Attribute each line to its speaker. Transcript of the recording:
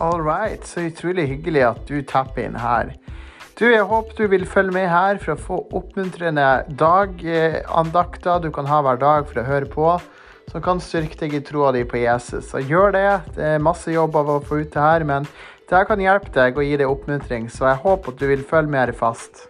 Speaker 1: All right, så utrolig hyggelig at du tapper inn her. Du, Jeg håper du vil følge med her for å få oppmuntrende dagandakter du kan ha hver dag for å høre på, som kan styrke deg i troa di på Jesus. Så gjør det. Det er masse jobb av å få ut det her, men det her kan hjelpe deg og gi deg oppmuntring, så jeg håper at du vil følge med her fast.